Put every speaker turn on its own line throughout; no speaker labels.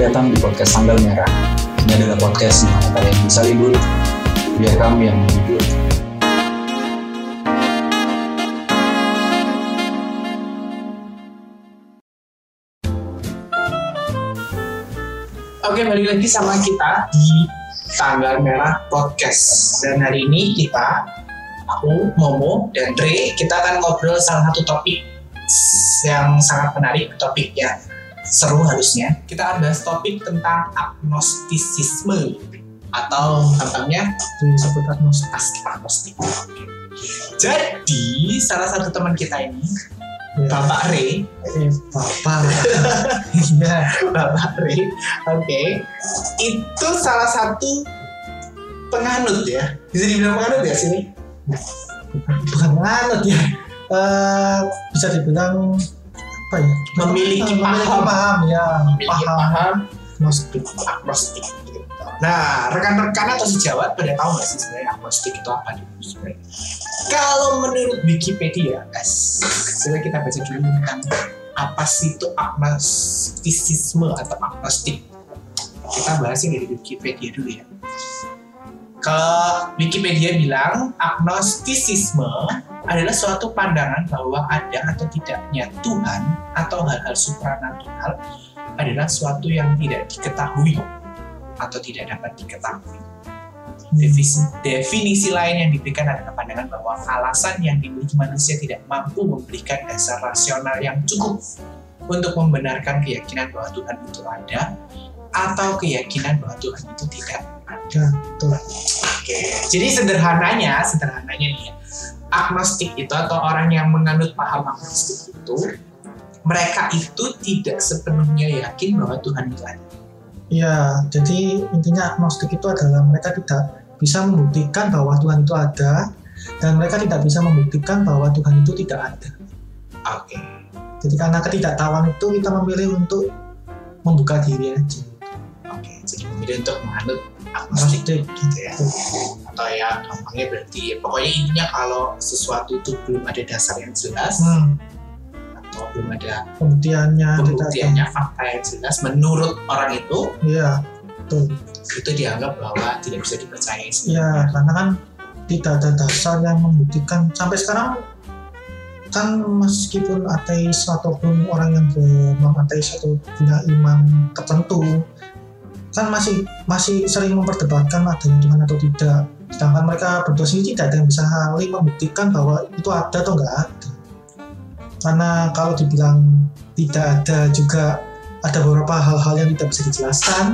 datang di podcast Tanggal Merah. Ini adalah podcast mana kalian bisa libur, biar kami yang menghibur.
Oke, balik lagi sama kita di Tanggal Merah Podcast. Dan hari ini kita, aku, Momo, dan Dre, kita akan ngobrol salah satu topik yang sangat menarik, topik yang seru harusnya. Kita bahas topik tentang agnostisisme atau gampangnya disebut agnostik. agnostik. Jadi, salah satu teman kita ini, Bapak Ray,
Eh, bapak. Iya.
Bapak Ray, oke, itu salah satu penganut ya, bisa dibilang penganut ya sini?
Bukan anut ya. Eh, bisa dibilang apa ya?
Memiliki
Memiliki
paham.
paham ya.
Memiliki
Paham.
paham
Agnostik.
agnostik. gitu. Nah, rekan-rekan atau sejawat pada tahu nggak sih sebenarnya agnostik itu apa sebenarnya? Kalau menurut Wikipedia, guys, coba kita baca dulu tentang apa sih itu agnostisisme atau agnostik. Kita bahasnya dari Wikipedia dulu ya. Kalau Wikipedia bilang agnostisisme adalah suatu pandangan bahwa ada atau tidaknya Tuhan atau hal-hal supranatural adalah suatu yang tidak diketahui atau tidak dapat diketahui. Definisi, definisi lain yang diberikan adalah pandangan bahwa alasan yang dimiliki manusia tidak mampu memberikan dasar rasional yang cukup untuk membenarkan keyakinan bahwa Tuhan itu ada atau keyakinan bahwa Tuhan itu tidak
Ya, betul.
Oke, jadi sederhananya, sederhananya nih ya, agnostik itu atau orang yang menganut paham agnostik itu, mereka itu tidak sepenuhnya yakin bahwa Tuhan itu ada.
Ya, jadi intinya agnostik itu adalah mereka tidak bisa membuktikan bahwa Tuhan itu ada dan mereka tidak bisa membuktikan bahwa Tuhan itu tidak ada.
Oke,
Jadi karena ketidaktahuan itu kita memilih untuk membuka diri aja.
oke. Jadi memilih untuk menganut agnostik
Agnostik.
gitu ya. Atau ya gampangnya berarti ya, pokoknya intinya kalau sesuatu itu belum ada dasar yang jelas
Hmm,
atau belum ada
pembuktiannya
pembuktiannya fakta yang jelas menurut orang itu
Iya, betul.
itu dianggap bahwa tidak bisa dipercaya
Ya, karena kan tidak ada dasar yang membuktikan sampai sekarang kan meskipun ateis ataupun orang yang non ateis atau punya iman tertentu kan masih masih sering memperdebatkan adanya Tuhan atau tidak. Sedangkan mereka berdua sendiri tidak ada yang bisa saling membuktikan bahwa itu ada atau enggak ada. Karena kalau dibilang tidak ada juga ada beberapa hal-hal yang tidak bisa dijelaskan.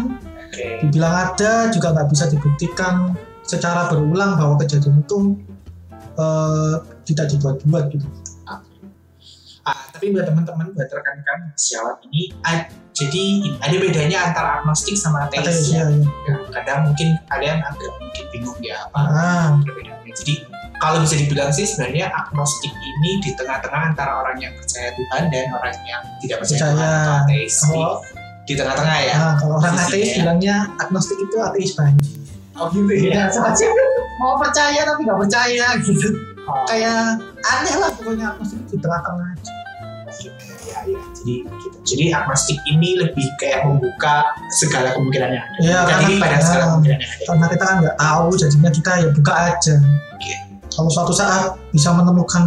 Dibilang ada juga nggak bisa dibuktikan secara berulang bahwa kejadian itu eh, tidak dibuat-buat gitu.
Tapi buat teman-teman, buat rekan-rekan sejawat ini, ah, jadi ini, ada bedanya antara agnostik sama
Ateis
ateis ya.
ya, ya.
Ya, Kadang mungkin kalian agak mungkin bingung ya apa
Ah,
perbedaannya. Jadi kalau bisa dibilang sih sebenarnya agnostik ini di tengah-tengah antara orang yang percaya Tuhan dan orang yang tidak percaya
Percaya.
Tuhan atau ateis. Di,
kalau
di tengah-tengah ya.
nah, kalau orang ateis
ya.
bilangnya agnostik itu ateis banget.
Oh gitu ya.
semacam mau percaya tapi nggak percaya gitu.
Oh,
Kayak aneh lah pokoknya agnostik di tengah-tengah.
Ya, ya. Jadi gitu. Jadi agnostik ini lebih kayak membuka segala kemungkinan yang ada.
Ya,
diri pada segala kemungkinan yang ada.
Karena kita kan nggak tahu jadinya kita ya buka aja.
Oke.
Kalau suatu saat bisa menemukan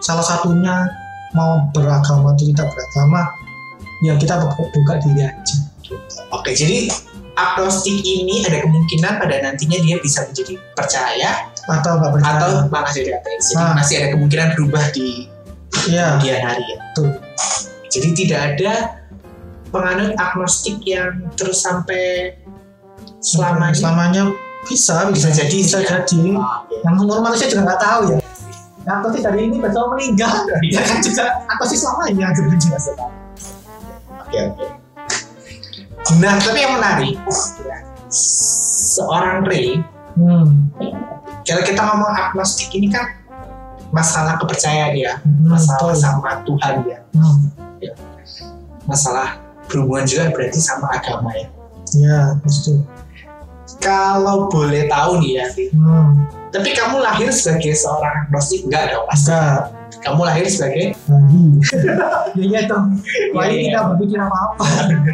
salah satunya mau beragama atau tidak beragama, ya kita buka, diri aja.
Oke, jadi agnostik ini ada kemungkinan pada nantinya dia bisa menjadi percaya
Atau nggak percaya.
atau malah jadi ateis. Jadi
Nah.
masih ada kemungkinan berubah di
Iya.
kemudian hari ya.
Betul.
Jadi tidak ada penganut agnostik yang terus sampai selamanya.
selamanya bisa
Bisa jadi
bisa
sih, ya.
jadi
oke.
yang umur manusia juga nggak tahu ya yang pasti dari ini besok meninggal ya kan juga apa sih selamanya gitu jelas
Oke, oke. Nah, tapi yang menarik, seorang Ray,
hmm.
kalau kita ngomong agnostik ini kan masalah kepercayaan ya, masalah
betul.
sama Tuhan ya,
hmm.
masalah berhubungan juga berarti sama agama ya.
ya pasti
Kalau boleh tahu nih ya,
hmm.
tapi kamu lahir sebagai seorang agnostik enggak dong pasti?
enggak
kamu lahir sebagai
Lagi. ya iya dong.
Iya.
tidak berpikir apa-apa.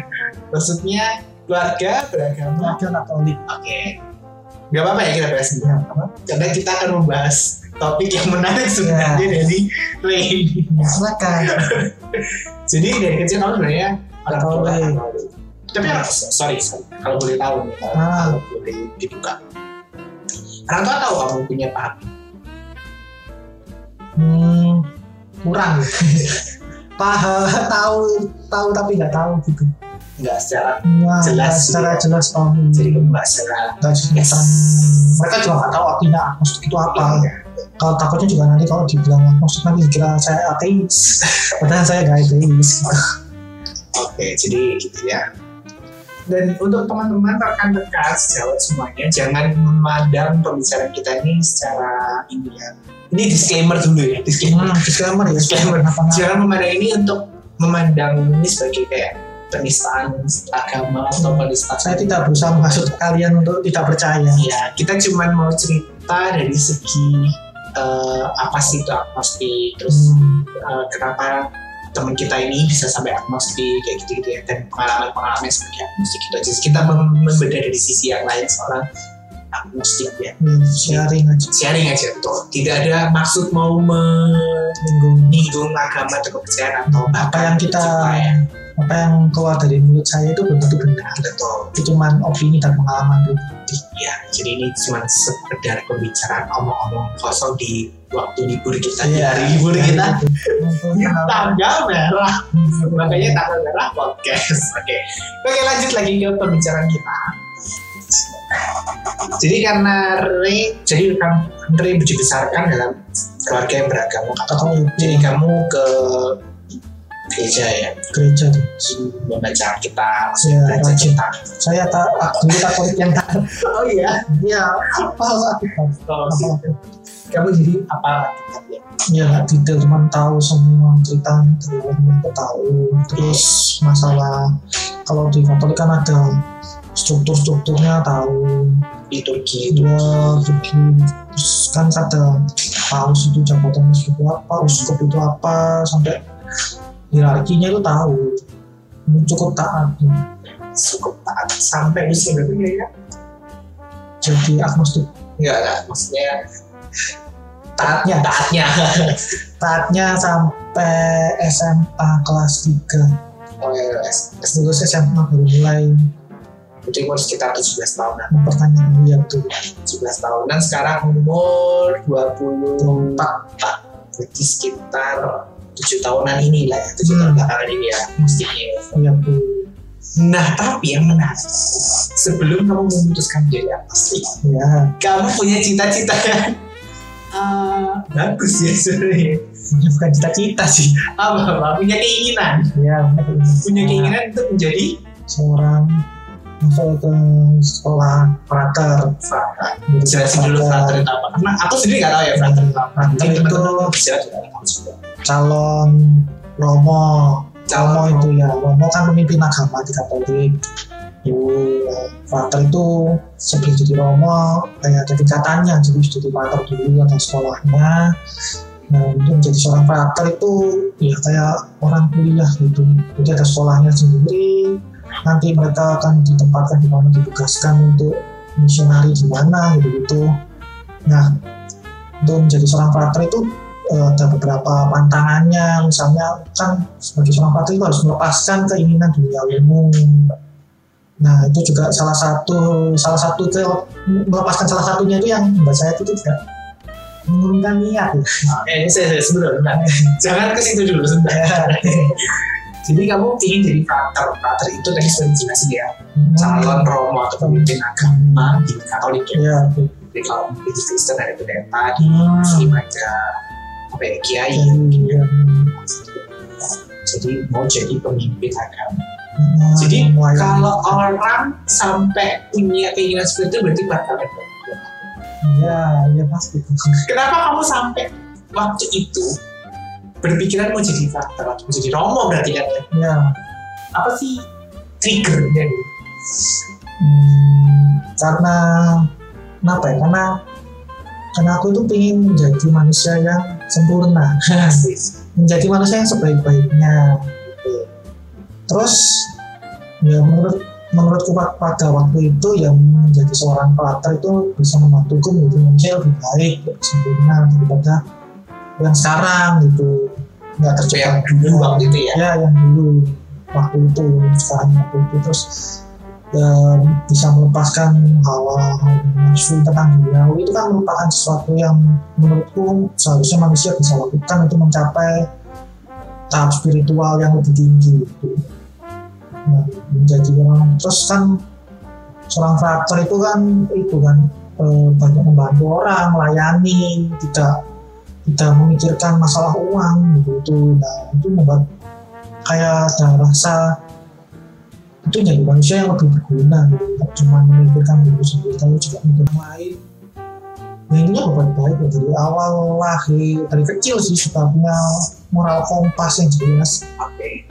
maksudnya keluarga beragama
Lagi Katolik.
oke nggak apa-apa ya kita bahas ini
Ya,
karena kita akan membahas topik yang menarik sebenarnya dari Ray.
Silakan.
jadi dari kecil kamu sebenarnya orang tua tapi sorry, sorry. Kalau boleh tahu nih kalau,
Ah.
kalau boleh dibuka. Orang tua tahu kamu punya paham?
Hmm, kurang. Paham, tahu, tahu tapi nggak tahu gitu.
Nggak secara
Nah,
Jelas,
secara
iya.
jelas tahu.
jadi kamu nggak secara
nggak jelas. Mereka juga nggak tahu artinya agnostik itu apa. Kalau takutnya juga nanti kalau dibilang agnostik nanti dikira saya ateis. Padahal saya nggak ateis.
Oke, jadi gitu ya. Dan untuk teman-teman rekan-rekan sejawat semuanya, jangan memandang pembicaraan kita ini secara ini ya. Ini disclaimer dulu ya, disclaimer.
Hmm, disclaimer ya.
Disclaimer.
Apa
Jangan memandang ini untuk memandang ini sebagai kayak penistaan agama atau penistaan.
Saya tidak berusaha menghasut kalian untuk tidak percaya.
Ya, kita cuma mau cerita dari segi eh, apa sih itu agnostik, terus
Hmm,
uh, kenapa teman kita ini bisa sampai agnostik kayak gitu gitu ya dan pengalaman-pengalaman sebagai agnostik itu aja kita mem- membedah dari sisi yang lain seorang agnostik ya
hmm, sharing aja.
sharing aja tuh tidak ada maksud mau menyinggung agama atau kepercayaan atau
apa yang kita
ya
apa yang keluar dari mulut saya itu belum tentu benar.
betul
Itu cuma opini dan pengalaman pribadi.
ya jadi ini cuma sekedar pembicaraan omong-omong kosong di waktu libur kita di
Iya.
hari libur kita
Untuk
di
pengalaman.
tanggal merah makanya tanggal merah podcast oke oke lanjut lagi ke pembicaraan kita jadi karena Ray jadi kan Ray dibesarkan dalam keluarga yang beragama Katolik
Katolik.
jadi kamu ke gereja ya
gereja tuh.
membaca Alkitab
Ya,
belajar
rajin.
kitab
Saya tak dulu Katolik yang tak.
oh iya
Ya, apa aku
oh,
Apa?
gitu. kamu jadi apa kitabnya
ya nggak detail cuman tahu semua cerita terus aku tahu terus masalah kalau di Katolik kan ada struktur-strukturnya tahu
liturgi itu
ya begini terus kan ada paus itu jabatannya seperti apa uskup itu apa sampai hierarkinya itu tahu. Cukup taat.
Cukup taat sampai usia berapa ya.
Jadi agnostik
enggak enggak maksudnya
taatnya
taatnya.
Taatnya sampai SMA kelas 3
oh ya
lulus SMA baru mulai.
Jadi umur sekitar 17 tahunan.
Mempertanyakan dia tuh.
17 tahunan sekarang umur 24 Berarti sekitar 7 tahunan ini lah ya 7 tahun
Hmm.
belakangan ini ya Mestinya
ya
Nah tapi yang menarik Sebelum kamu memutuskan jadi agnostik
ya
Kamu punya cita-cita yang eh, Bagus ya sebenarnya.
Bukan cita-cita sih.
Apa, apa? Punya keinginan?
Ya
punya keinginan untuk menjadi
seorang masuk ke sekolah frater
jelasin dulu frater itu apa karena aku sendiri nggak tahu ya frater itu apa
Frater itu- calon romo.
Calon
romo itu ya. Romo kan pemimpin agama di katolik. Frater itu sebelum jadi romo kayak ada tingkatannya. Jadi jadi frater dulu ada sekolahnya. Nah untuk menjadi seorang frater itu ya kayak orang kuliah gitu. Jadi ada sekolahnya sendiri nanti mereka akan ditempatkan di mana ditugaskan untuk misionari di mana gitu gitu nah untuk menjadi seorang frater itu eh, ada beberapa pantangannya misalnya kan sebagai seorang frater itu harus melepaskan keinginan duniawimu nah itu juga salah satu salah satu ke melepaskan salah satunya itu yang membuat saya itu tidak mengurungkan niat ya.
eh ini saya, saya sebentar bentar. jangan ke situ dulu sebentar jadi kamu ingin jadi frater frater itu tadi sudah dijelasin ya. Calon romo atau pemimpin agama di katolik ya.
Ya oke.
jadi kalau di Kristen ada pendeta di
Hmm.
Muslim aja apa ya kiai.
Jadi, ya,
jadi mau jadi pemimpin agama.
Nah,
Jadi kalau orang sampai punya keinginan seperti itu berarti bakal ada.
ya ya pasti.
Kenapa kamu sampai waktu itu berpikiran mau jadi faktor atau mau jadi romo berarti kan ya?
ya
Apa sih triggernya gitu?
Hmm, karena kenapa ya? Karena karena aku tuh pengen menjadi manusia yang sempurna menjadi manusia yang sebaik-baiknya gitu. terus ya menurut menurutku pa- pada waktu itu yang menjadi seorang pelatar itu bisa membantuku menjadi manusia lebih baik lebih sempurna daripada yang sekarang gitu. Nggak
Itu
terjebak
yang dulu waktu itu ya?
Ya yang dulu. Waktu itu sekarang waktu itu. Terus ya, bisa melepaskan hawa nafsu tentang duniawi itu kan merupakan sesuatu yang menurutku seharusnya manusia bisa lakukan untuk mencapai tahap spiritual yang lebih tinggi gitu. Nah, menjadi orang terus kan seorang frater itu kan itu kan eh, banyak membantu orang melayani tidak tidak memikirkan masalah uang gitu. Itu nah itu membuat kayak ada rasa itu jadi manusia yang lebih berguna gitu. Nggak cuma memikirkan diri sendiri tapi juga mikir lain ya intinya berbuat baik ya. dari awal lahir dari kecil sih sudah punya moral kompas yang jelas.
Oke.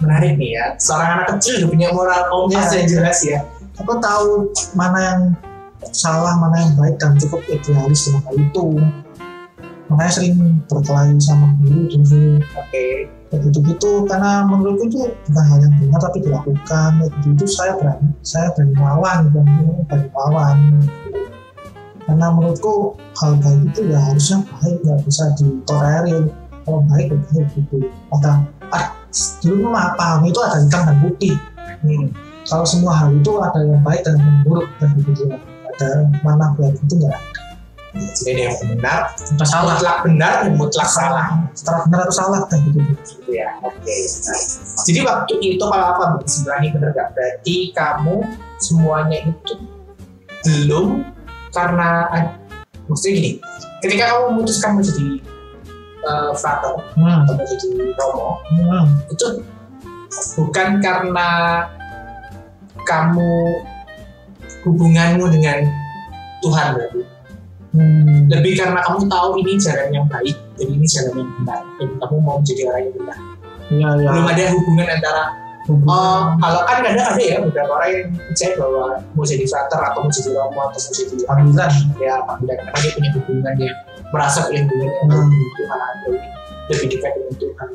Menarik nih ya. Seorang anak kecil udah punya moral kompas
Iya.
yang jelas ya.
Aku tahu mana yang salah mana yang baik dan cukup idealis dengan hal itu makanya sering berkelahi sama guru dulu
oke
kayak gitu gitu karena menurutku itu bukan hal yang benar tapi dilakukan. Kayak gitu itu saya berani saya berani melawan dan berani melawan karena menurutku hal baik itu ya harusnya baik nggak bisa ditolerir kalau baik ya baik gitu. Ada ah, dulu mah paham itu ada hitam dan putih.
Hmm.
kalau semua hal itu ada yang baik dan yang buruk dan begitu ada mana baik itu nggak ada.
Jadi ada yang benar.
Ada salah.
Mutlak benar dan mutlak salah.
Setelah benar atau salah begitu
gitu. Ya oke. Nah, jadi waktu itu kalau apa sebenarnya benar gak berarti kamu semuanya itu belum karena maksudnya gini ketika kamu memutuskan menjadi uh, frater
hmm.
atau menjadi romo
Hmm.
itu bukan karena kamu hubunganmu dengan Tuhan berarti
Hmm.
lebih karena kamu tahu ini jalan yang baik dan ini jalan yang benar dan kamu mau menjadi orang yang benar
Iya, iya.
belum ada hubungan antara
Hubungan.
Oh, kalau kan kadang ada ya beberapa orang yang percaya bahwa mau jadi frater atau mau jadi romo atau mau jadi
panggilan
ya panggilan karena dia punya hubungan yang merasa punya hubungan yang
Hmm.
lebih Tuhan lebih, lebih dekat dengan Tuhan.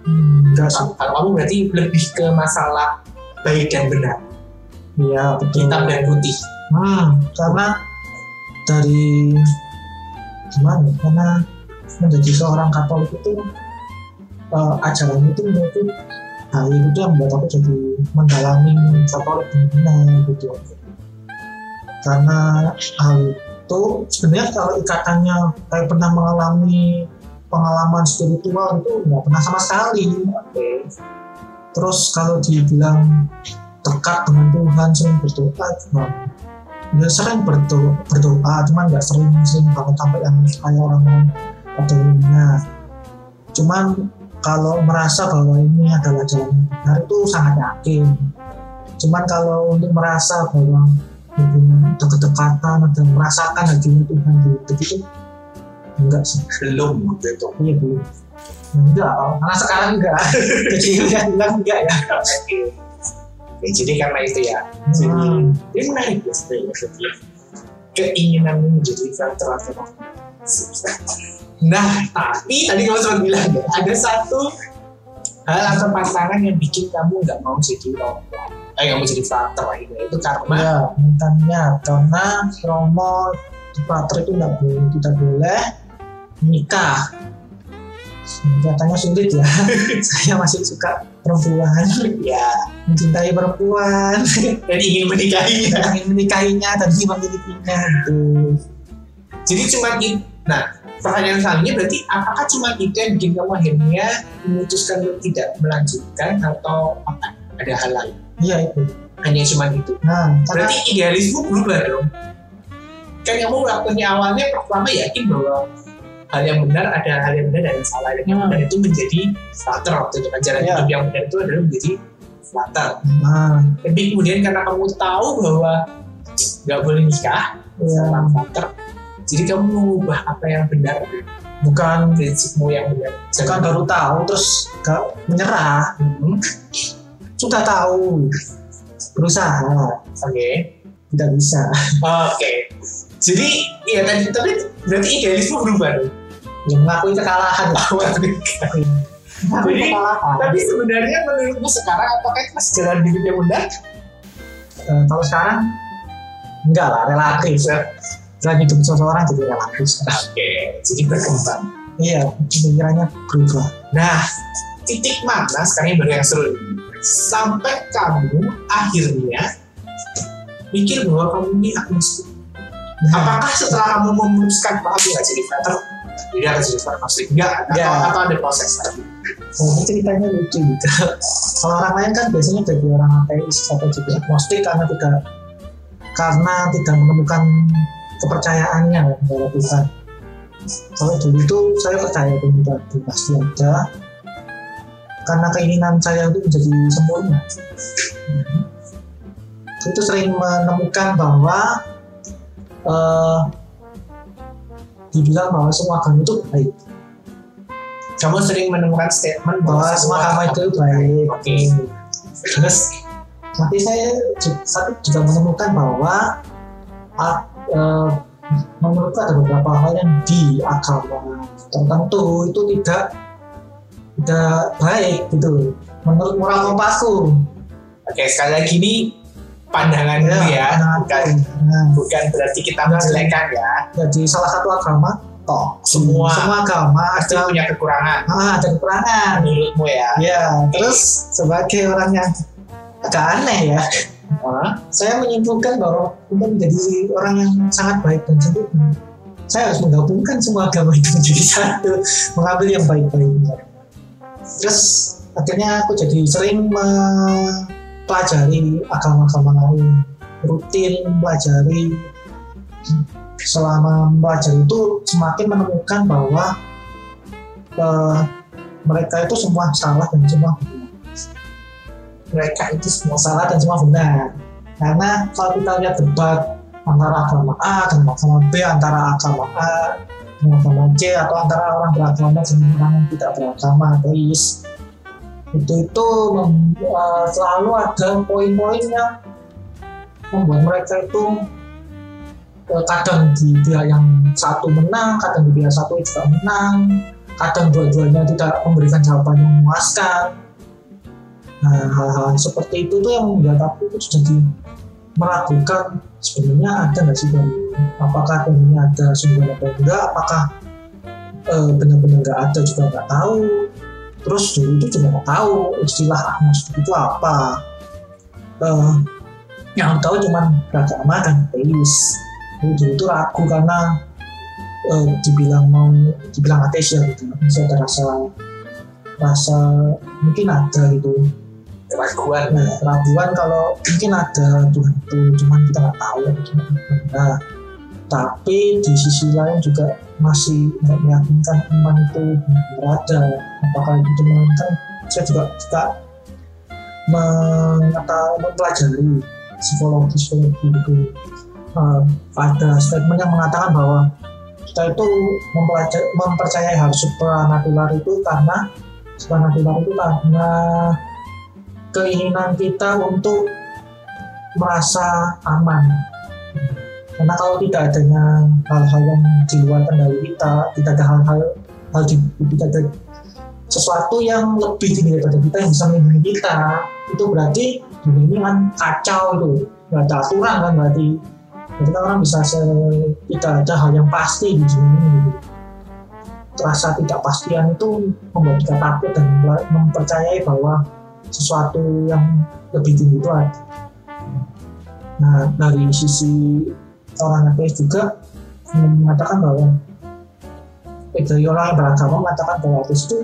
Hmm,
Kalau kalau kamu berarti lebih ke masalah baik dan benar,
iya betul
hitam dan putih.
hmm, karena dari gimana ya, karena menjadi seorang Katolik itu eh, ajaran itu menurutku hal itu yang membuat aku jadi mendalami Katolik benar gitu. Karena hal itu sebenarnya kalau ikatannya kayak pernah mengalami pengalaman spiritual itu nggak pernah sama sekali. Terus kalau dibilang dekat dengan Tuhan sering berdoa juga ya sering berdoa, berdoa cuman nggak sering sering banget sampai yang kayak orang-orang pada umumnya cuman kalau merasa bahwa ini adalah jalan benar itu sangat yakin. Cuman kalau untuk merasa bahwa hubungan dekat-dekatan dan merasakan hadirat Tuhan di hidup itu enggak sih.
Belum waktu itu.
iya belum. Ya, enggak karena sekarang enggak. Jadi udah bilang enggak ya
Oke, jadi karena itu ya. Jadi,
Hmm.
ini menarik ya sebenarnya. Jadi, Keinginan menjadi atau romo. Nah, tapi tadi kamu sempat bilang ya, ada satu hal atau pasangan yang bikin kamu nggak mau jadi romo. Eh, nggak mau jadi frater akhirnya itu karena
Ya, mintannya karena Romo di Pater itu nggak boleh, tidak boleh nikah. Katanya sulit ya. Saya masih suka perempuan,
ya
mencintai perempuan,
dan ingin menikahi.
ingin menikahinya dan ingin memilikinya gitu.
Jadi cuma itu. Nah, pertanyaan selanjutnya berarti apakah cuma itu yang bikin kamu akhirnya memutuskan untuk tidak melanjutkan atau apa? Ada hal lain?
Iya itu.
Hanya cuma itu.
Nah,
Berarti idealismu berubah dong. Kan kamu waktunya awalnya pertama yakin bahwa hal yang benar ada hal yang benar dan yang salah dan yang
Hmm.
benar itu menjadi flatter waktu itu kan jalan
Iya.
hidup yang benar itu adalah menjadi flatter.
nah,
Tapi kemudian karena kamu tahu bahwa nggak boleh nikah
ya,
sama flatter, jadi kamu mengubah apa yang benar
bukan
prinsipmu yang benar.
bukan baru tahu terus gak menyerah.
Hmm,
Sudah tahu berusaha
Oke.
tidak bisa.
Oke. Jadi iya tadi tapi berarti idealisme berubah dong.
Yang mengakui kekalahan lah
Jadi
Mengakui kekalahan
tapi sebenarnya menurutmu sekarang apakah itu masih jalan di dunia bunda?
Eh, kalau sekarang enggak lah relatif dan hidup seseorang jadi relatif
Oke, jadi berkembang.
iya pikirannya berubah
Nah, titik mana sekarang yang baru yang seru. Sampai kamu akhirnya mikir bahwa kamu ini agnostik.
nah,
Apakah setelah kamu memutuskan aku nggak jadi fighter, jadi akan fighter agnostik? Enggak, atau,
Enggak.
atau ada proses lagi?
oh, ceritanya lucu gitu kalau orang lain kan biasanya jadi orang ateis atau jadi agnostik karena tidak karena tidak menemukan kepercayaannya kepada Tuhan kalau dulu itu saya percaya Tuhan itu pasti ada karena keinginan saya itu menjadi sempurna itu sering menemukan bahwa eh, dibilang bahwa semua agama itu baik.
Kamu sering menemukan statement
bahwa semua agama itu baik.
Oke.
terus nanti saya ju- satu juga menemukan bahwa ah, eh, menurutku ada beberapa hal yang di agama tertentu itu tidak tidak baik gitu. Menurut moral kompasku
Oke, sekali lagi ini pandanganmu ya,
nah,
bukan
nah,
bukan berarti kita menjelekkan ya.
jadi salah satu agama toh
Semua.
semua agama ada
punya kekurangan
ah, ada kekurangan
menurutmu ya.
ya terus sebagai orang yang agak aneh ya
Hah?
saya menyimpulkan bahwa untuk menjadi orang yang sangat baik dan sempurna saya harus menggabungkan semua agama itu menjadi satu mengambil yang baik-baiknya terus akhirnya aku jadi sering mempelajari agama-agama lain rutin mempelajari selama mempelajari itu semakin menemukan bahwa eh, mereka itu semua salah dan semua benar. Mereka itu semua salah dan semua benar. Karena kalau kita lihat debat antara agama A dan agama B antara agama A dan agama C atau antara orang beragama dengan orang yang tidak beragama ateis itu itu mem- eh, selalu ada poin-poin yang membuat mereka itu eh, kadang di pihak yang satu menang kadang di pihak satu juga menang kadang dua-duanya tidak memberikan jawaban yang memuaskan. Nah, hal-hal seperti itu tuh yang membuat aku tuh jadi meragukan sebenarnya ada nggak sih dari apakah ini ada sumber atau enggak, apakah eh, benar-benar nggak ada juga nggak tahu. Terus dulu itu juga nggak tahu istilah agnostik itu apa. Eh, yang tahu cuma beragama dan ateis. Dulu itu ragu karena eh, dibilang mau dibilang ateis ya gitu, masih ada rasa rasa mungkin ada gitu
Keraguan.
nah, keraguan kalau mungkin ada Tuhan itu cuman kita nggak tahu gimana nah, tapi di sisi lain juga masih nggak meyakinkan iman itu benar ada apakah itu cuma kan saya juga suka mengata mempelajari psikologi psikologi itu. Eh, ada statement yang mengatakan bahwa kita itu mempercayai hal supranatural itu karena supranatural itu karena keinginan kita untuk merasa aman. Karena kalau tidak adanya hal-hal yang di luar kendali kita, tidak ada hal-hal hal di, tidak ada sesuatu yang lebih tinggi daripada kita yang bisa melindungi kita, itu berarti dunia ini kan kacau itu, nggak ada aturan kan berarti. Jadi orang bisa se, tidak ada hal yang pasti di dunia ini. Gitu. Rasa tidak pastian itu membuat kita takut dan mempercayai bahwa sesuatu yang lebih tinggi itu ada. Nah, dari sisi orang ateis juga mengatakan bahwa dari orang yang beragama mengatakan bahwa ateis itu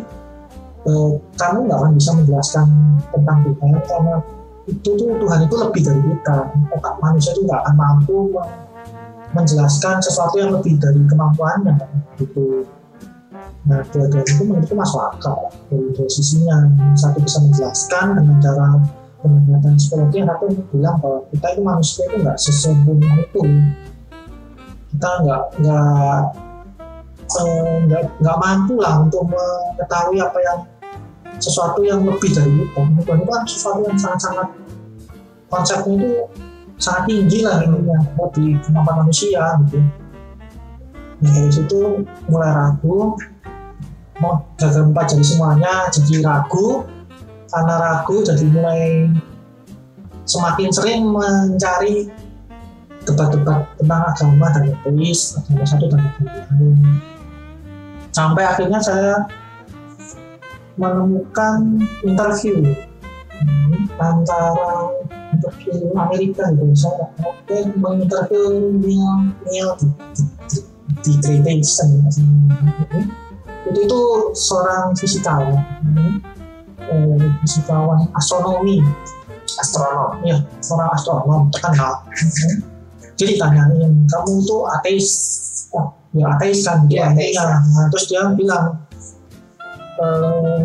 eh, kamu nggak akan bisa menjelaskan tentang Tuhan karena itu tuh Tuhan itu lebih dari kita. Otak manusia itu nggak akan mampu me- menjelaskan sesuatu yang lebih dari kemampuannya gitu. Nah, dua-duanya itu menurutku masuk akal dari dua sisinya. Satu bisa menjelaskan dengan cara pendekatan psikologi, yang satu bilang bahwa kita itu manusia itu nggak sesempurna itu. Kita nggak nggak nggak nggak mampu lah untuk mengetahui apa yang sesuatu yang lebih dari itu. Tuhan itu kan sesuatu yang sangat-sangat konsepnya itu sangat tinggi lah ininya di kemampuan manusia gitu nah, dari situ mulai ragu mau gagal empat jadi semuanya jadi ragu karena ragu jadi mulai semakin sering mencari debat-debat tentang agama dan ateis agama satu dan agama lain. Sampai akhirnya saya menemukan interview hmm, antara interview Amerika gitu saya oke menginterview Neil Neil di, di, di Great Basin itu itu seorang fisikawan. Hmm, eh, fisikawan astronomi.
Astronom
ya seorang astronom terkenal jadi ditanyain kamu tuh ateis? Oh, ya ateis kan dia
Iya, ateis.
nah, terus dia bilang "Eh,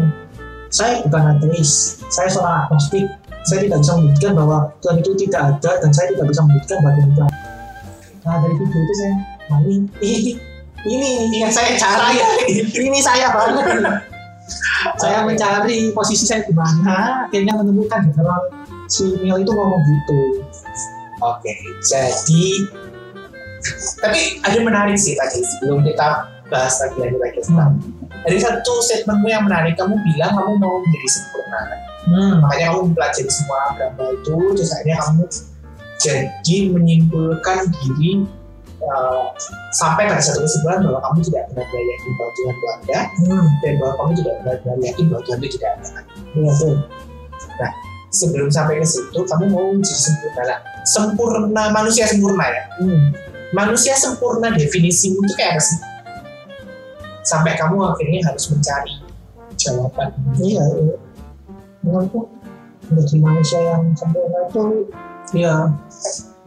saya bukan ateis saya seorang agnostik. Saya tidak bisa membuktikan bahwa Tuhan itu tidak ada dan saya tidak bisa membuktikan bahwa Tuhan nah dari video itu saya ini ini ini, ini yang saya cari ini saya banget saya mencari posisi saya di mana akhirnya menemukan gitu kalau si Neil itu ngomong gitu
Oke, jadi tapi ada menarik sih tadi sebelum kita bahas lagi lagi lagi.
hmm.
Ada satu statementmu yang menarik. Kamu bilang kamu mau menjadi sempurna.
Hmm.
Makanya kamu mempelajari semua agama itu, terus akhirnya kamu jadi menyimpulkan diri uh, sampai pada satu kesimpulan bahwa kamu tidak benar-benar yakin bahwa Tuhan itu ada
Hmm.
dan bahwa kamu tidak benar-benar yakin bahwa Tuhan itu tidak ada.
Iya, betul.
Sebelum sampai ke situ, kamu mau menjadi sempurna. Nah, sempurna manusia sempurna ya.
Hmm.
manusia sempurna definisimu itu kayak apa sih? Sampai kamu akhirnya harus mencari jawaban.
Iya, iya. menurutku menjadi manusia yang sempurna itu ya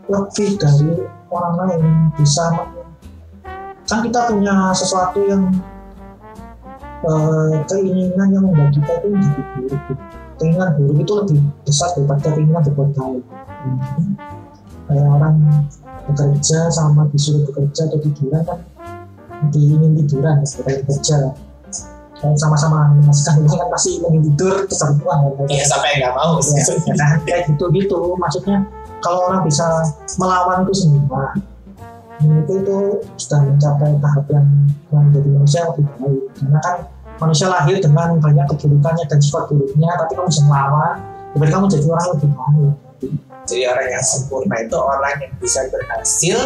lebih dari orang lain bisa kan kita punya sesuatu yang eh, keinginan yang membuat kita itu menjadi buruk gitu. keinginan buruk itu lebih besar daripada keinginan berbuat baik Hmm. kayak orang bekerja sama disuruh bekerja atau tiduran kan diingin tiduran daripada bekerja Kayak sama-sama ini kan pasti ingin tidur kan
Iya sampai nggak mau.
ya, ya kan? kayak gitu gitu maksudnya kalau orang bisa melawan itu semua itu itu sudah mencapai tahap yang menjadi manusia yang lebih baik karena kan manusia lahir dengan banyak keburukannya dan sifat buruknya tapi kamu bisa melawan berarti kamu jadi orang lebih baik
Jadi orang yang sempurna itu orang yang bisa berhasil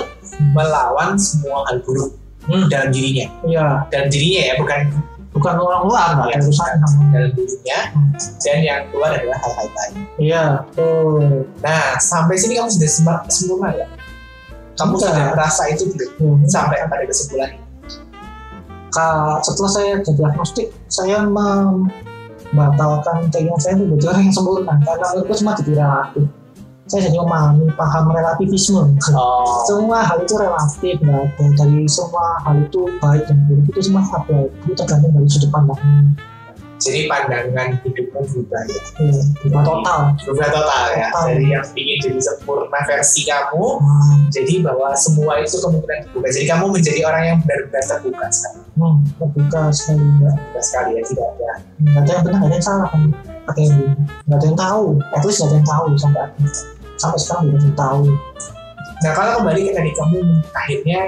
melawan semua hal buruk
Hmm.
dalam dirinya.
iya
Dalam dirinya ya, bukan
bukan orang luar nggak
Iya.
ada urusan
dalam dirinya. Dan yang keluar adalah hal-hal lain.
iya tuh
Nah, sampai sini kamu sudah sem- sempurna ya? Kamu
Sudah.
sudah merasa itu belum?
Hmm.
Sampai pada kesimpulan
setelah saya jadi agnostik saya membatalkan keinginan saya jadi orang yang sempurna karena menurutku semua jadi relatif saya jadi memahami paham relativisme
Oh,
semua hal itu relatif ada dari semua hal itu baik dan buruk itu semua ada itu tergantung dari sudut pandang
jadi pandangan hidupmu berubah ya?
ya, berubah total
Berubah total ya?
Total.
Dari yang ingin jadi sempurna versi kamu,
nah,
jadi bahwa semua itu kemungkinan terbuka. Jadi kamu menjadi orang yang benar-benar terbuka sekali.
hmm, terbuka sekali nggak
Terbuka sekali ya, tidak ada.
nggak ada yang benar nggak ada yang salah kan ada yang nggak ada yang tahu at least nggak ada yang tahu sampai sampai sekarang belum tahu
Nah kalau kembali ke tadi kamu akhirnya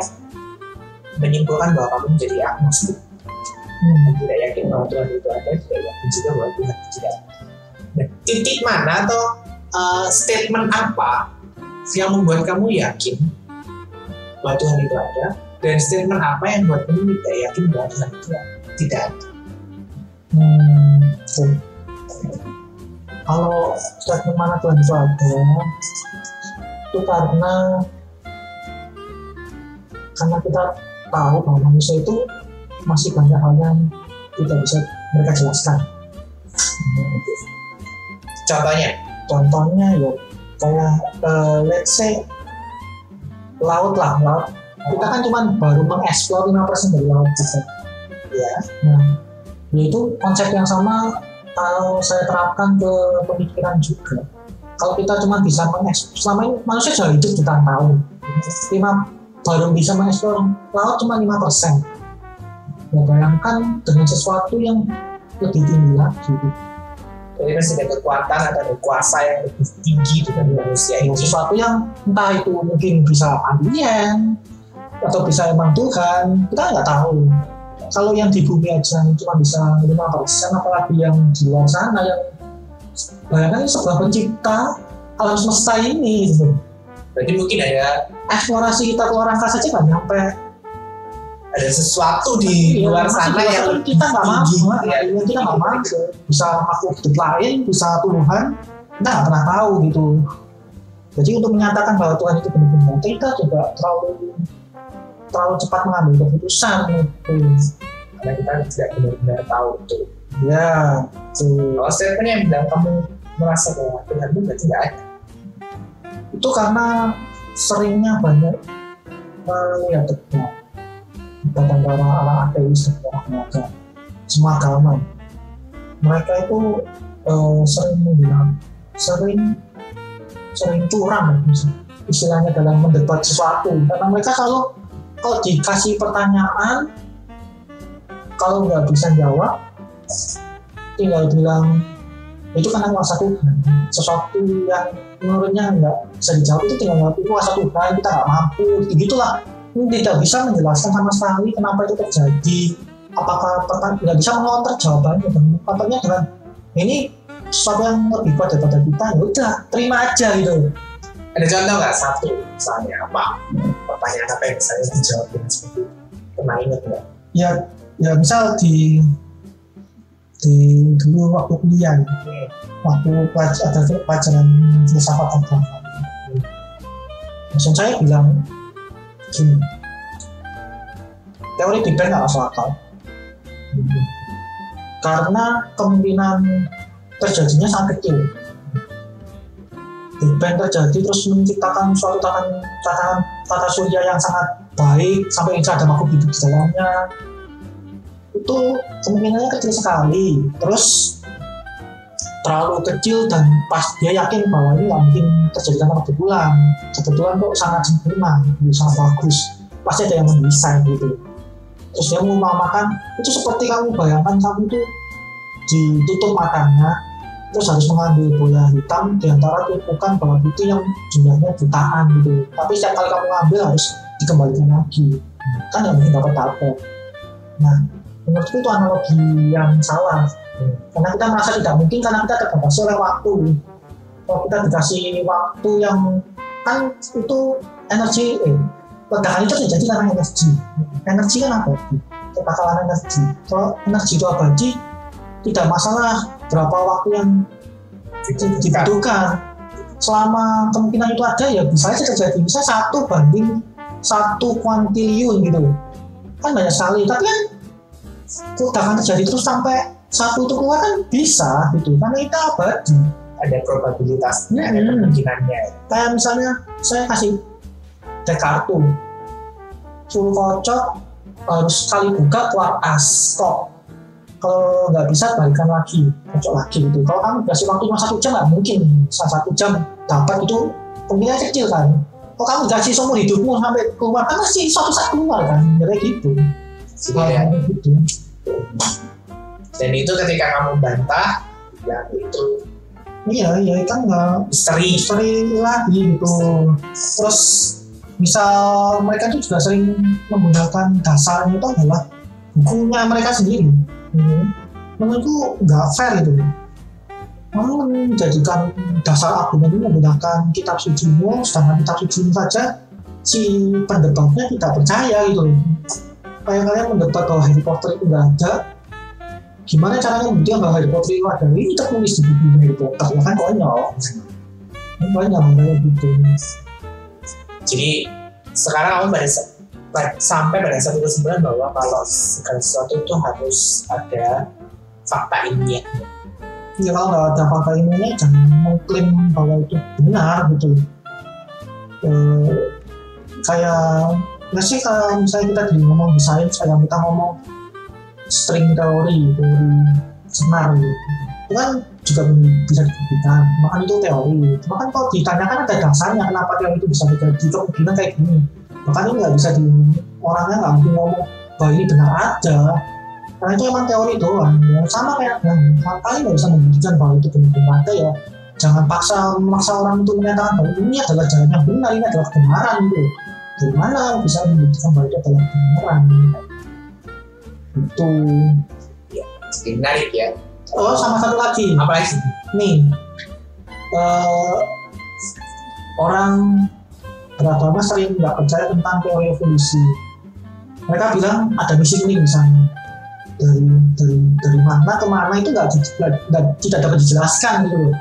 menyimpulkan bahwa kamu menjadi agnostik
hmm.
dan tidak yakin bahwa Tuhan itu ada, tidak yakin juga bahwa Tuhan itu tidak ada. Nah, titik mana atau uh, statement apa yang membuat kamu yakin bahwa Tuhan itu ada dan statement apa yang membuat kamu tidak yakin bahwa Tuhan itu tidak ada?
Hmm, oke. Kalau statement mana Tuhan itu ada, itu karena karena kita tahu bahwa manusia itu masih banyak hal yang tidak bisa mereka jelaskan. Gitu.
Contohnya,
Contohnya ya kayak eh, let's say laut lah, laut. Kita kan cuma baru mengeksplor 5% dari laut kita.
ya,
Nah, yaitu konsep yang sama kalau saya terapkan ke pemikiran juga. Kalau kita cuma bisa mengeksplor, selama ini manusia sudah hidup jutaan tahun. Lima, baru bisa mengeksplor laut cuma 5 persen. Ya, bayangkan dengan sesuatu yang lebih tinggi lagi.
Jadi masih ada kekuatan ada kuasa yang lebih tinggi dibanding manusia ini.
sesuatu yang entah itu mungkin bisa alien atau bisa emang Tuhan kita nggak tahu kalau yang di bumi aja cuma bisa lima persen apalagi yang di luar sana yang bayangkan sebuah pencipta alam semesta ini gitu.
Berarti mungkin ada
eksplorasi kita ke luar angkasa aja nggak nyampe.
ada sesuatu di
Iya,
luar sana yang
kita nggak mampu
Ya.
ya, kita nggak mampu. Bisa makhluk hidup lain bisa Tuhan. Kita nggak pernah tahu gitu. Jadi untuk menyatakan bahwa Tuhan itu benar-benar kita juga terlalu terlalu cepat mengambil keputusan gitu.
karena kita tidak benar-benar tahu itu.
ya tuh
Kalau statement yang bilang kamu merasa bahwa Tuhan itu nggak ada.
itu karena seringnya banyak melihat debat debat antara orang ateis dan orang agama semua agama mereka itu eh, sering bilang sering sering curang istilahnya dalam mendebat sesuatu karena mereka kalau kalau dikasih pertanyaan? Kalau nggak bisa jawab tinggal bilang itu karena kuasa Tuhan. Sesuatu yang menurutnya nggak bisa dijawab itu tinggal jawab itu kuasa Tuhan kita nggak mampu. Gitulah ini tidak bisa menjelaskan sama sekali kenapa itu terjadi. Apakah pertanyaan nggak bisa mengonter jawabannya dan contohnya dengan ini sesuatu yang lebih kuat daripada kita ya udah terima aja gitu.
Ada contoh nggak? Satu misalnya apa pertanyaan apa yang misalnya dijawab dengan seperti itu? Pernah ingat nggak?
ya ya misal di di dulu waktu kuliah waktu pelaj- ada pelajaran filsafat agama langsung saya bilang gini teori Big Bang nggak masuk akal karena kemungkinan terjadinya sangat kecil Big Bang terjadi terus menciptakan suatu tatanan tatanan tata surya yang sangat baik sampai bisa ada makhluk hidup di dalamnya. Itu kemungkinannya kecil sekali. Terus terlalu kecil dan pas dia yakin bahwa ini nggak mungkin terjadi karena kebetulan. Kebetulan kok sangat sempurna gitu, sangat bagus. Pasti ada yang mendesain gitu. Terus dia mengumpamakan itu seperti kamu bayangkan kamu itu ditutup matanya terus harus mengambil bola hitam di antara tumpukan bawah putih yang jumlahnya jutaan gitu. Tapi setiap kali kamu ngambil harus dikembalikan lagi. Kan nggak mungkin dapat dapat nah menurutku itu analogi yang salah. Karena kita merasa tidak mungkin karena kita terbatasi oleh waktu. Kalau kita dikasih waktu yang kan itu energi eh ledakan itu terjadi karena energi. Energi kan abadi kebakaran energi. Kalau energi itu abadi tidak masalah berapa waktu yang di- dibutuhkan selama kemungkinan itu ada ya bisa aja terjadi. Bisa satu banding satu kuantiliun gitu kan banyak sekali. Tapi kan ledakan terjadi terus sampai satu itu keluar kan bisa gitu. Karena itu abadi.
Ada probabilitasnya, ada
Hmm.
kemungkinannya.
kayak misalnya saya kasih dek kartu suruh kocok harus sekali buka keluar as kok kalau nggak bisa balikan lagi. Kocok lagi gitu. Kalau kamu kasih waktu cuma satu jam nggak mungkin. Salah satu jam dapat itu kemungkinan kecil kan? Kalau kamu kasih seumur hidupmu sampai keluar? Kan pasti suatu saat keluar kan? Kayak gitu.
Jadi ya,
Kayak gitu.
Dan itu ketika kamu bantah, ya itu
iya iya kan nggak
misteri.
misteri lagi gitu. Terus misal mereka itu juga sering menggunakan dasarnya itu adalah bukunya mereka sendiri hmm. menurutku nggak fair gitu Kamu menjadikan dasar argumen itu menggunakan kitab sucimu sedangkan kitab suci saja si pendebatnya tidak percaya gitu kayak kalian mendebat bahwa Harry Potter itu nggak ada gimana caranya membuktikan bahwa Harry Potter itu ada ini tertulis di buku Harry Potter ya kan konyol banyak kayak gitu
Jadi sekarang kamu pada sampai pada satu kesimpulan bahwa kalau segala sesuatu itu harus ada fakta ilmiah.
ya kalau nggak ada fakta ilmiahnya jangan mengklaim bahwa itu benar gitu. Eh, kayak ya sih kalau misalnya kita di ngomong di sains kayak kita ngomong string teori teori senar gitu. Itu kan juga bisa dibuktikan makanya itu teori. Cuma kan kalau ditanyakan ada dasarnya kenapa teori itu bisa terjadi kemungkinan kayak gini makanya nggak bisa di orangnya nggak mungkin ngomong bahwa ini benar aja. Karena itu emang teori doang. Ya, sama kayak yang kalian nggak bisa membuktikan bahwa itu benar-benar ada ya. Jangan paksa memaksa orang untuk menyatakan bahwa ini adalah jalan yang benar ini adalah kebenaran gitu. Dari mana bisa membuktikan bahwa itu adalah kebenaran? Itu.
Jadi menarik ya.
oh sama satu lagi.
Apa lagi?
nih eh, orang beragama sering nggak percaya tentang teori evolusi mereka bilang ada misi ini misalnya dari dari dari mana ke mana itu nggak tidak dapat dijelaskan gitu loh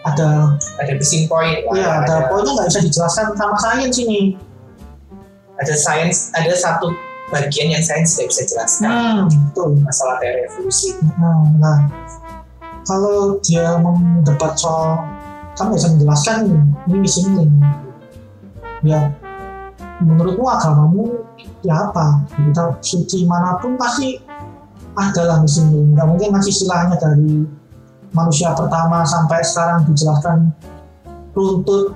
ada
Ada missing point. lah.
ya ada
ada,
poinnya nggak bisa dijelaskan sama sains ini
ada sains, ada satu bagian yang sains tidak bisa jelaskan.
hmm, betul
Masalah teori evolusi.
Nah, nah, kalau dia mendebat soal kamu bisa menjelaskan ini, ini missing link. Ya, menurutmu agamamu ya apa? Kita suci mana pun pasti adalah missing link. Gak mungkin masih istilahnya dari manusia pertama sampai sekarang dijelaskan runtut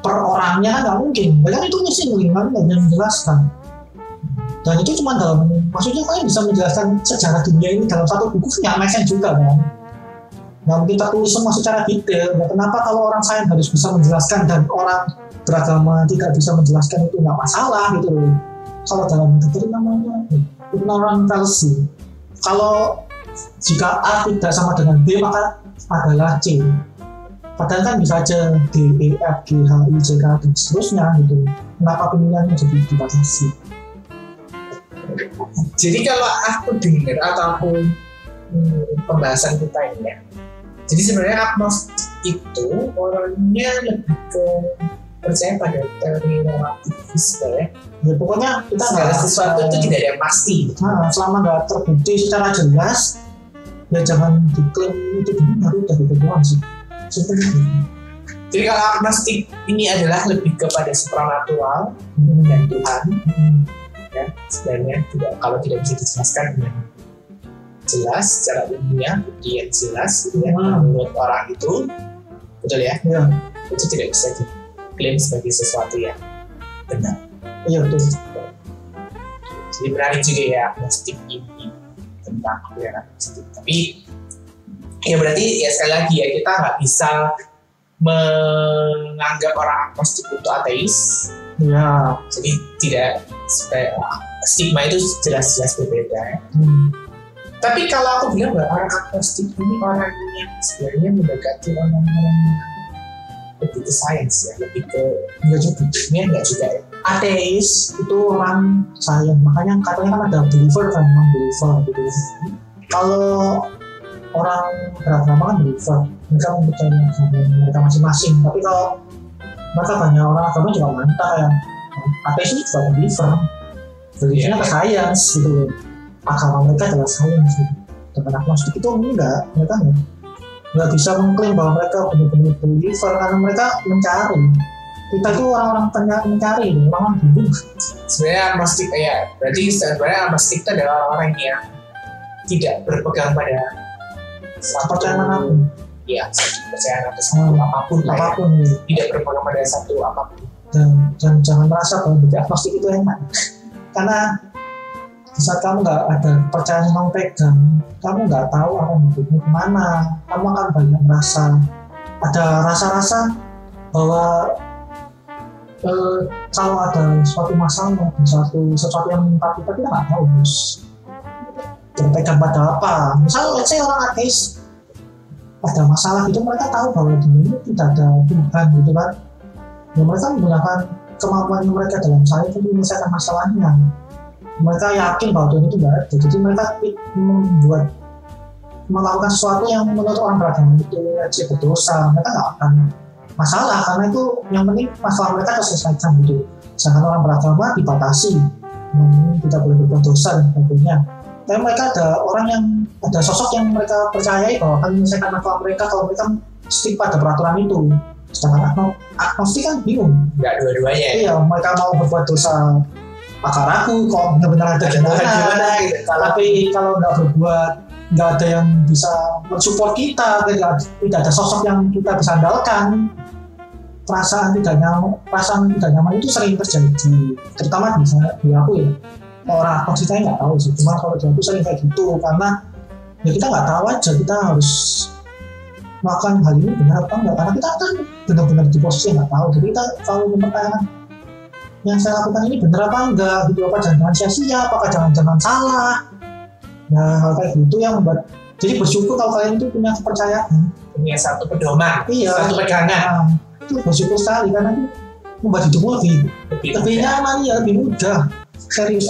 per orangnya nggak mungkin. Bahkan itu missing link kan nggak menjelaskan dan itu cuma dalam maksudnya kalian bisa menjelaskan sejarah dunia ini dalam satu buku nggak make juga kan nggak mungkin tertulis semua secara detail kenapa kalau orang sains harus bisa menjelaskan dan orang beragama tidak bisa menjelaskan itu nggak masalah gitu loh. Kalau dalam itu namanya ignorant fallacy kalau jika A tidak sama dengan B maka adalah C. Padahal kan bisa aja D, E, F, G, H, I, J, K, dan seterusnya gitu. Kenapa pemilihannya jadi dibatasi
Jadi kalau aku dengar ataupun hmm, pembahasan kita ini ya, jadi sebenarnya agnostik itu orangnya lebih ke percaya pada teori relativisme ya.
ya pokoknya kita
Segala sesuatu itu tidak ada yang pasti.
nah, selama nggak terbukti secara jelas ya jangan diklaim itu benar udah gitu doang sih. Seperti itu
Jadi kalau agnostik ini adalah lebih kepada supranatural
Hmm,
dan Tuhan
hmm,
ya sebenarnya tidak kalau tidak bisa dijelaskan dengan jelas secara ilmiah bukti yang jelas gitu ya,
Hmm.
menurut orang itu betul ya?
Ya.
Itu tidak bisa diklaim sebagai sesuatu yang benar.
Iya betul.
Jadi menarik juga ya agnostik ini tentang aliran agnostik tapi ya berarti ya sekali lagi ya kita nggak bisa menganggap orang agnostik itu ateis.
Ya
jadi tidak stigma itu jelas-jelas berbeda ya.
hmm.
Tapi kalau aku bilang bahwa orang agnostik ini orang yang sebenarnya mendekati orang-orang yang lebih ke sains ya, lebih ke
nggak juga
ilmiah nggak juga ya.
ateis itu orang sayang. Makanya katanya kan ada believer kan non believer gitu. Kalau orang beragama kan believer. Mereka mempercayai agama mereka masing-masing. Tapi kalau mereka banyak orang agama juga mantap ya. Ateis ini juga believer. Believernya
Iya,
ke sains gitu loh. Agama mereka adalah sains gitu. Dengan agnostik itu enggak. Mereka enggak nggak bisa mengklaim bahwa mereka benar-benar believer karena mereka mencari kita itu orang-orang mencari orang-orang bingung
Sebenarnya agnostik ya, berarti sebenarnya agnostik itu adalah orang yang tidak berpegang pada satu
mana pun
ya satu kepercayaan atau satu
Hmm.
apa pun ya.
apa pun gitu.
tidak berpegang pada satu apa pun.
dan, dan jangan merasa bahwa menjadi agnostik itu enak karena saat kamu nggak ada percaya yang pegang kamu nggak tahu akan hidupnya ke mana. Kamu akan banyak merasa ada rasa-rasa bahwa eh, kalau ada suatu masalah suatu sesuatu yang menimpa kita kita nggak tahu harus berpegang pada apa? Misalnya let's say orang ateis ada masalah gitu mereka tahu bahwa di dunia ini tidak ada Tuhan gitu kan. Ya mereka menggunakan kemampuan mereka dalam saya untuk menyelesaikan masalahnya mereka yakin bahwa Tuhan itu tidak ada jadi mereka membuat melakukan sesuatu yang menurut orang beragama itu aja berdosa mereka nggak akan masalah karena itu yang penting masalah mereka terselesaikan gitu. Sedangkan orang beragama dibatasi tidak boleh berbuat dosa dan sebagainya. Tapi mereka ada orang yang ada sosok yang mereka percayai bahwa akan menyelesaikan masalah mereka kalau mereka stick pada peraturan itu. Sedangkan agno- agnostik kan bingung.
Nggak dua-duanya. Ya.
iya mereka mau berbuat dosa maka ragu kok benar-benar ada gimana
gimana gitu.
Tapi kalau nggak berbuat nggak ada yang bisa mensupport kita tidak, tidak ada sosok yang kita bisa andalkan. Perasaan tidak nyaman perasaan tidak nyaman itu sering terjadi. Terutama di, di aku ya. Orang apa kita nggak tahu sih. Cuma kalau dia tuh sering kayak gitu karena ya kita nggak tahu aja kita harus melakukan hal ini benar apa enggak karena kita kan benar-benar di posisi nggak tahu. Jadi kita selalu mempertanyakan yang saya lakukan ini benar apa enggak? Gitu. Apa jangan-jangan sia-sia? Apakah jangan-jangan salah? Nah hal kayak gitu yang membuat jadi bersyukur kalau kalian itu punya kepercayaan.
Punya satu pedoman
iya.
satu pegangan.
Nah, itu bersyukur sekali karena itu membuat hidupmu lebih
lebih
lebih nyaman ya lebih mudah. Serius.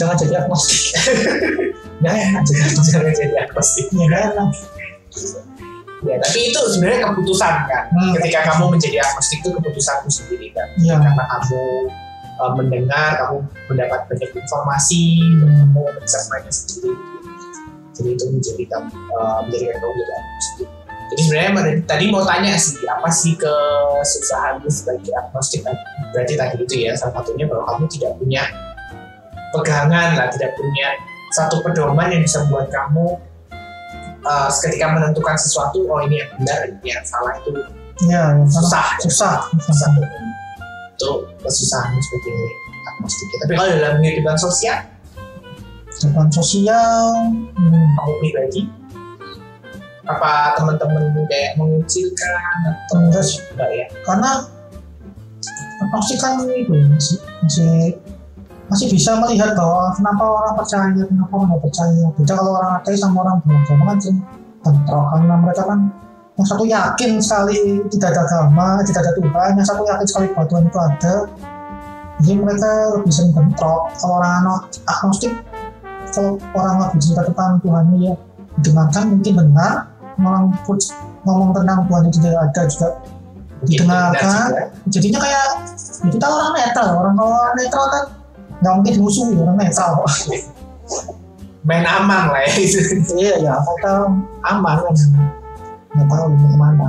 Jangan jadi agnostik. Jadi agnostik
jangan jadi agnostik.
Ya enak
ya tapi itu sebenarnya keputusan kan.
Hmm.
ketika kamu menjadi agnostik itu keputusanmu sendiri kan.
Iya.
karena kamu uh, mendengar kamu mendapat banyak informasi dan kamu mencermati sendiri. Jadi itu menjadi kamu uh, menjadikan kamu jadi agnostik. Jadi sebenarnya tadi mau tanya sih apa sih kesusahanmu sebagai agnostik? Kan berarti tadi itu ya salah satunya bahwa kamu tidak punya pegangan lah tidak punya satu pedoman yang bisa membuat kamu uh, ketika menentukan sesuatu oh ini yang benar ini yang salah itu
ya salah.
susah
susah.
Susah. Itu kesusahan sebagai agnostik tapi kalau dalam kehidupan sosial?
Depan sosial hmm,
kamu pribadi? Apa teman-teman kayak mengucilkan atau
enggak
ya?
karena agnostik kan itu masih masih masih bisa melihat bahwa kenapa orang percaya kenapa orang nggak percaya. Beda kalau orang ateis sama orang beragama kan bentrok karena mereka kan. Yang satu yakin sekali tidak ada agama tidak ada Tuhan yang satu yakin sekali bahwa Tuhan itu ada. Jadi mereka lebih sering bentrok. Kalau orang agnostik kalau orang lagi cerita tentang Tuhan ya didengarkan mungkin benar. Orang ngomong tentang Tuhan itu tidak ada juga Didengarkan. jadinya kayak ya kita orang netral orang kalau orang netral kan nggak mungkin dimusuhi orang netral
main aman lah ya. Itu
iya. Ya kita aman kan nggak tahu mau ke mana.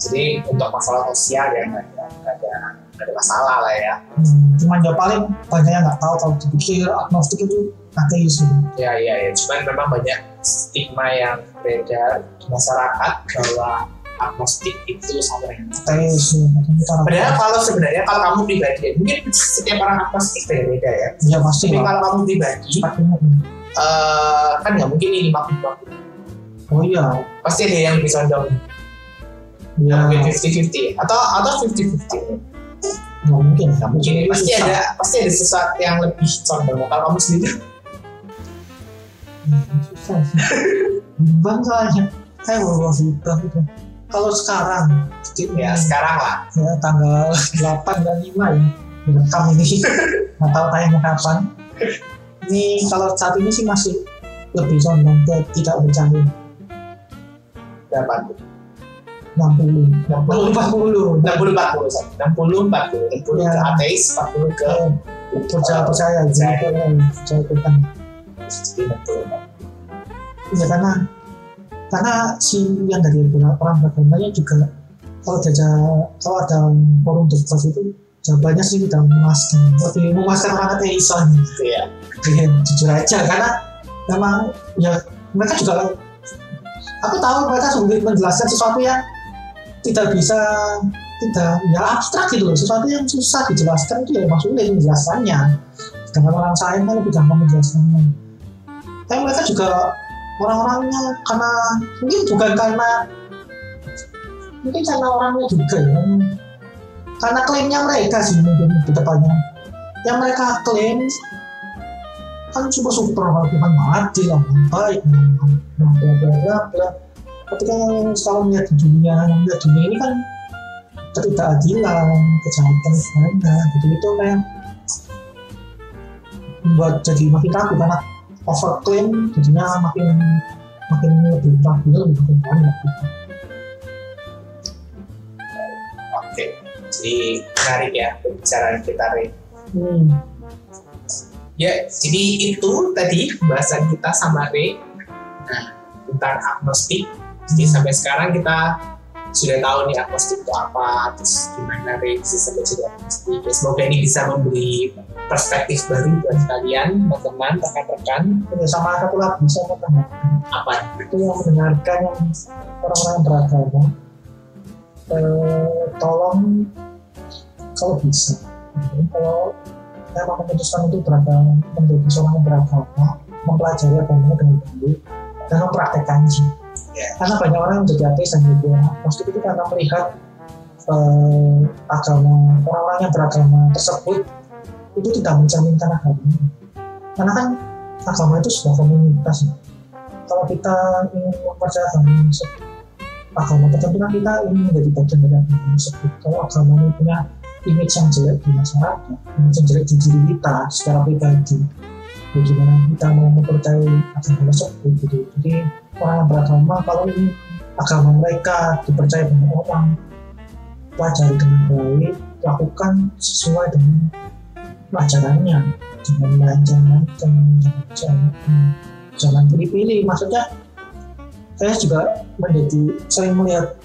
Jadi untuk masalah sosial ya nggak ada nggak ada masalah lah ya.
Hmm, cuman ya paling banyak yang nggak tahu kalau dipikir agnostik itu ateis gitu.
Ya ya ya cuman memang banyak stigma yang beredar di masyarakat bahwa agnostik itu sama dengan
ateis ya, katanya cara
Padahal kalau sebenarnya kalau kamu pribadi, mungkin setiap orang agnostik beda-beda ya.
ya pasti
Tapi kalau kamu pribadi,
benar
eh, kan nggak mungkin ini 50
oh iya.
Pasti ada yang lebih condong,
ya
mungkin 50-50 atau atau 50-50.
nggak mungkin
Nggak mungkin ya. Pasti ada pasti ada sesuatu yang lebih condong. Kalau kamu sendiri,
susah sih. Bimbang soalnya. Kayak bawa hitam gitu kalau sekarang
ya. Sekarang lah.
ya, tanggal 8 dan 5 ya. Direkam ini. Nggak tahu tayangnya kapan. Ini kalau saat ini sih masih lebih condong ke tidak percaya
Berapa?
60
60
40
60 40 sorry. 60 40 60
Ya.
ke ateis 40 ke
percaya percaya.
Percaya.
gitu eh, percaya. Tuhan
jadi 60
ya karena si yang dari orang beragamanya juga kalau ada kalau ada forum debat itu jawabannya sih udah memuaskan. Lebih memuaskan orang ateison
gitu ya.
Jujur aja. Karena memang ya mereka juga aku tahu mereka sulit menjelaskan sesuatu yang tidak bisa tidak ya abstrak gitu loh. Sesuatu yang susah dijelaskan itu ya emang sulit menjelaskannya. Sedangkan orang lain kan lebih gampang menjelaskannya. Tapi mereka juga orang-orangnya karena mungkin bukan karena mungkin karena orangnya juga ya. Karena klaimnya mereka sih mungkin di depannya yang mereka klaim kan super super kalau Tuhan adil lah baik bla bla bla bla. Ketika kalau melihat di dunia melihat dunia ini kan ketidakadilan kejahatan banyak gitu itu kayak membuat jadi makin takut karena overclaim jadinya makin makin lebih takut lebih banyak gitu.
Oke. Jadi menarik ya pembicaraan kita Rin.
Hmm.
Ya, jadi itu tadi pembahasan kita sama Ray nah, tentang agnostik. Jadi sampai sekarang kita sudah tahu nih agnostik itu apa, terus gimana sampai jadi agnostik. Ya, semoga ini bisa memberi perspektif baru buat kalian, teman-teman, rekan-rekan.
Sama satu lagi bisa menambahkan
Apa?
itu yang mendengarkan yang orang-orang beragama eh, tolong kalau bisa kalau memang memutuskan untuk beragama menjadi seorang beragama mempelajari agamanya dengan baik dan mempraktekannya Karena banyak orang menjadi ateis dan juga agnostik itu karena melihat eh, agama orang-orang yang beragama tersebut itu tidak mencerminkan agama karena kan agama itu sebuah komunitas. Kalau kita ingin mempercayai agama tersebut agama tertentu kan kita ingin menjadi bagian dari agama tersebut. Kalau agama ini punya image yang jelek di masyarakat image yang jelek di diri kita secara pribadi bagaimana kita mau mempercayai agama tersebut gitu. Jadi orang beragama kalau ini agama mereka dipercaya banyak orang pelajari dengan baik lakukan sesuai dengan pelajarannya jangan melancang jangan jangan pilih-pilih. Maksudnya saya juga menjadi sering melihat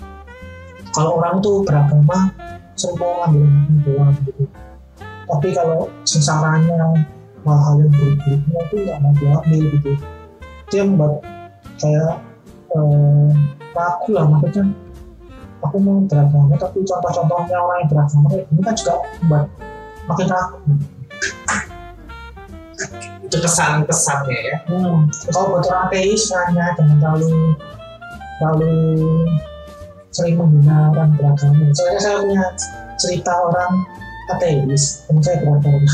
kalau orang itu beragama ngambil anaknya doang gitu. Tapi kalau sengsaranya hal-hal yang buruk-buruknya itu nggak mau diambil gitu itu yang membuat saya eh, ragu lah maksudnya aku mau beragama tapi contoh-contohnya orang yang beragama kayak gini kan juga membuat makin ragu
Itu kesan-kesannya ya.
Hmm, kalau buat orang ateis hanya jangan terlalu terlalu sering menghina orang beragama. Soalnya saya punya cerita orang ateis, teman saya beragama.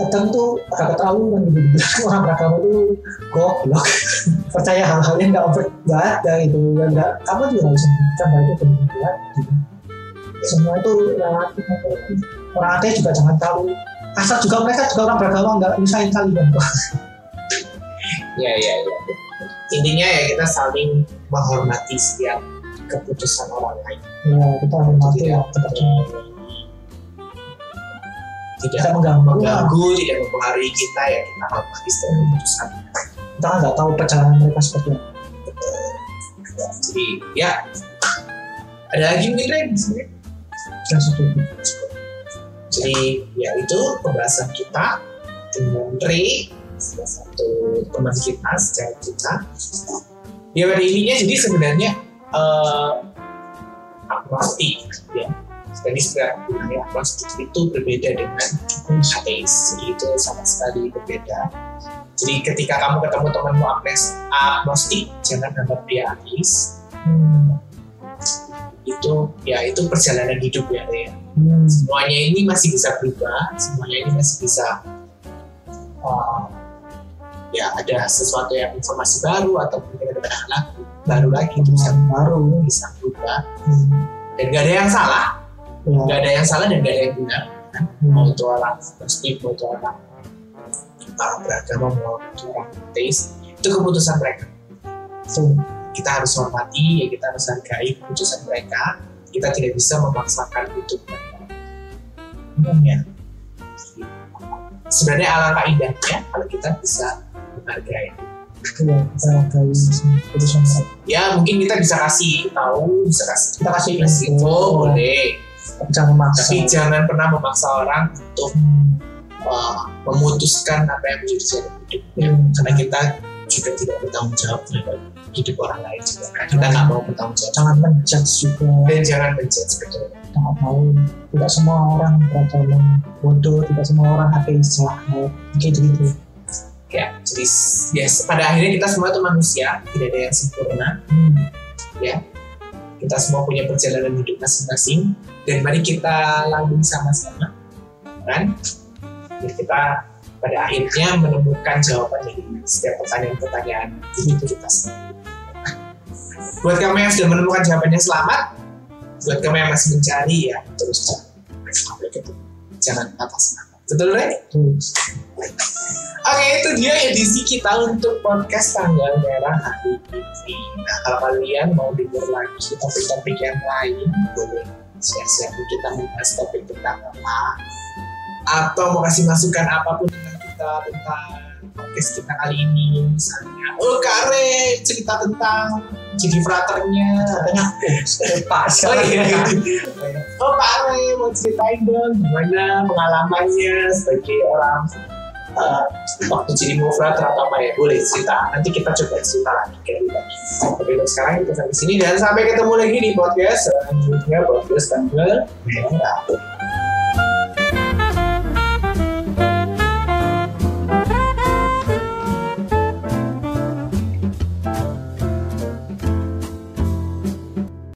Kadang tuh agak keterlaluan gitu dibilang orang beragama itu goblok. Percaya hal-hal yang nggak nggak ada gitu, yang nggak kamu juga nggak bisa bahwa itu benar gitu. Semua itu relatif orang ateis juga jangan terlalu asal juga mereka juga orang beragama nggak misahin kalian kok.
Ya, ya, ya. Intinya ya kita saling menghormati setiap keputusan orang lain.
Ya, kita hormati lah, tetap
tidak
mengganggu.
tidak mempengaruhi kita ya kita hormati setiap keputusan.
Kita kan nggak tahu perjalanan mereka seperti apa.
Ya, Jadi ya ada lagi mungkin Ren, di sini?
Dan setuju.
Jadi ya itu pembahasan kita dengan Ray salah satu teman kita sejauh kita. Ya pada intinya jadi sebenarnya eh agnostik ya. Jadi sebenarnya agnostik itu berbeda dengan ateis. Jadi itu sama sekali berbeda. Jadi ketika kamu ketemu temanmu agnes- agnostik, jangan anggap dia ateis.
Hmm.
Itu ya itu perjalanan hidup ya.
Hmm.
semuanya ini masih bisa berubah, semuanya ini masih bisa uh, ya ada sesuatu yang informasi baru atau mungkin ada baru lagi terus yang
baru.
bisa berubah
Hmm.
dan gak ada yang salah,
Ya.
gak ada yang salah dan gak ada yang benar. Mau
Hmm.
itu orang agnostik, mau itu orang orang beragama, mau itu orang ateis, itu keputusan mereka.
Tuh.
Kita harus hormati, ya kita harus hargai keputusan mereka. Kita tidak bisa memaksakan itu mereka. ya sebenarnya alangkah indahnya kalau kita bisa menghargai
Iya,
ya mungkin kita bisa kasih tahu bisa kasih
Kita kasih
kasih
info,
boleh
jangan memaksa.
tapi jangan pernah memaksa orang untuk
Hmm.
uh, memutuskan apa yang menjadi jalan hidup
Hmm.
karena kita juga tidak bertanggung jawab terhadap hidup orang lain juga kita nggak mau bertanggung jawab
Jangan menjudge juga.
dan jangan menjudge betul
Jangan tahu. Tidak semua orang beragama bodoh, tidak semua orang ateis jahat. Gitu gitu.
ya jadi s- ya pada akhirnya kita semua itu manusia tidak ada yang sempurna
Hmm.
kita semua punya perjalanan hidup masing-masing dan mari kita lalui sama-sama kan? Biar kita pada akhirnya menemukan jawaban dari setiap pertanyaan-pertanyaan hidup kita sendiri buat kamu yang sudah menemukan jawabannya selamat. Buat kamu yang masih mencari ya terus sampai ketemu. Jangan patah semangat betul Rey? Oke itu dia edisi kita untuk podcast tanggal merah hari ini. Nah kalau kalian mau dengar lagi topik-topik yang lain boleh share-share kita membahas topik tentang apa. Atau mau kasih masukan apa pun tentang kita tentang podcast kita kali ini misalnya. Oh Kare cerita tentang jadi fraternya
Katanya, Pak,
Oh
sekarang
iya,
ya.
oh Pak Are mau ceritain dong gimana pengalamannya sebagai orang uh, waktu jadi movrater atau apa ya boleh cerita. Nanti kita coba cerita lagi kayak gitu. Tapi sekarang kita sampai sini dan sampai ketemu lagi di podcast selanjutnya podcast tanggal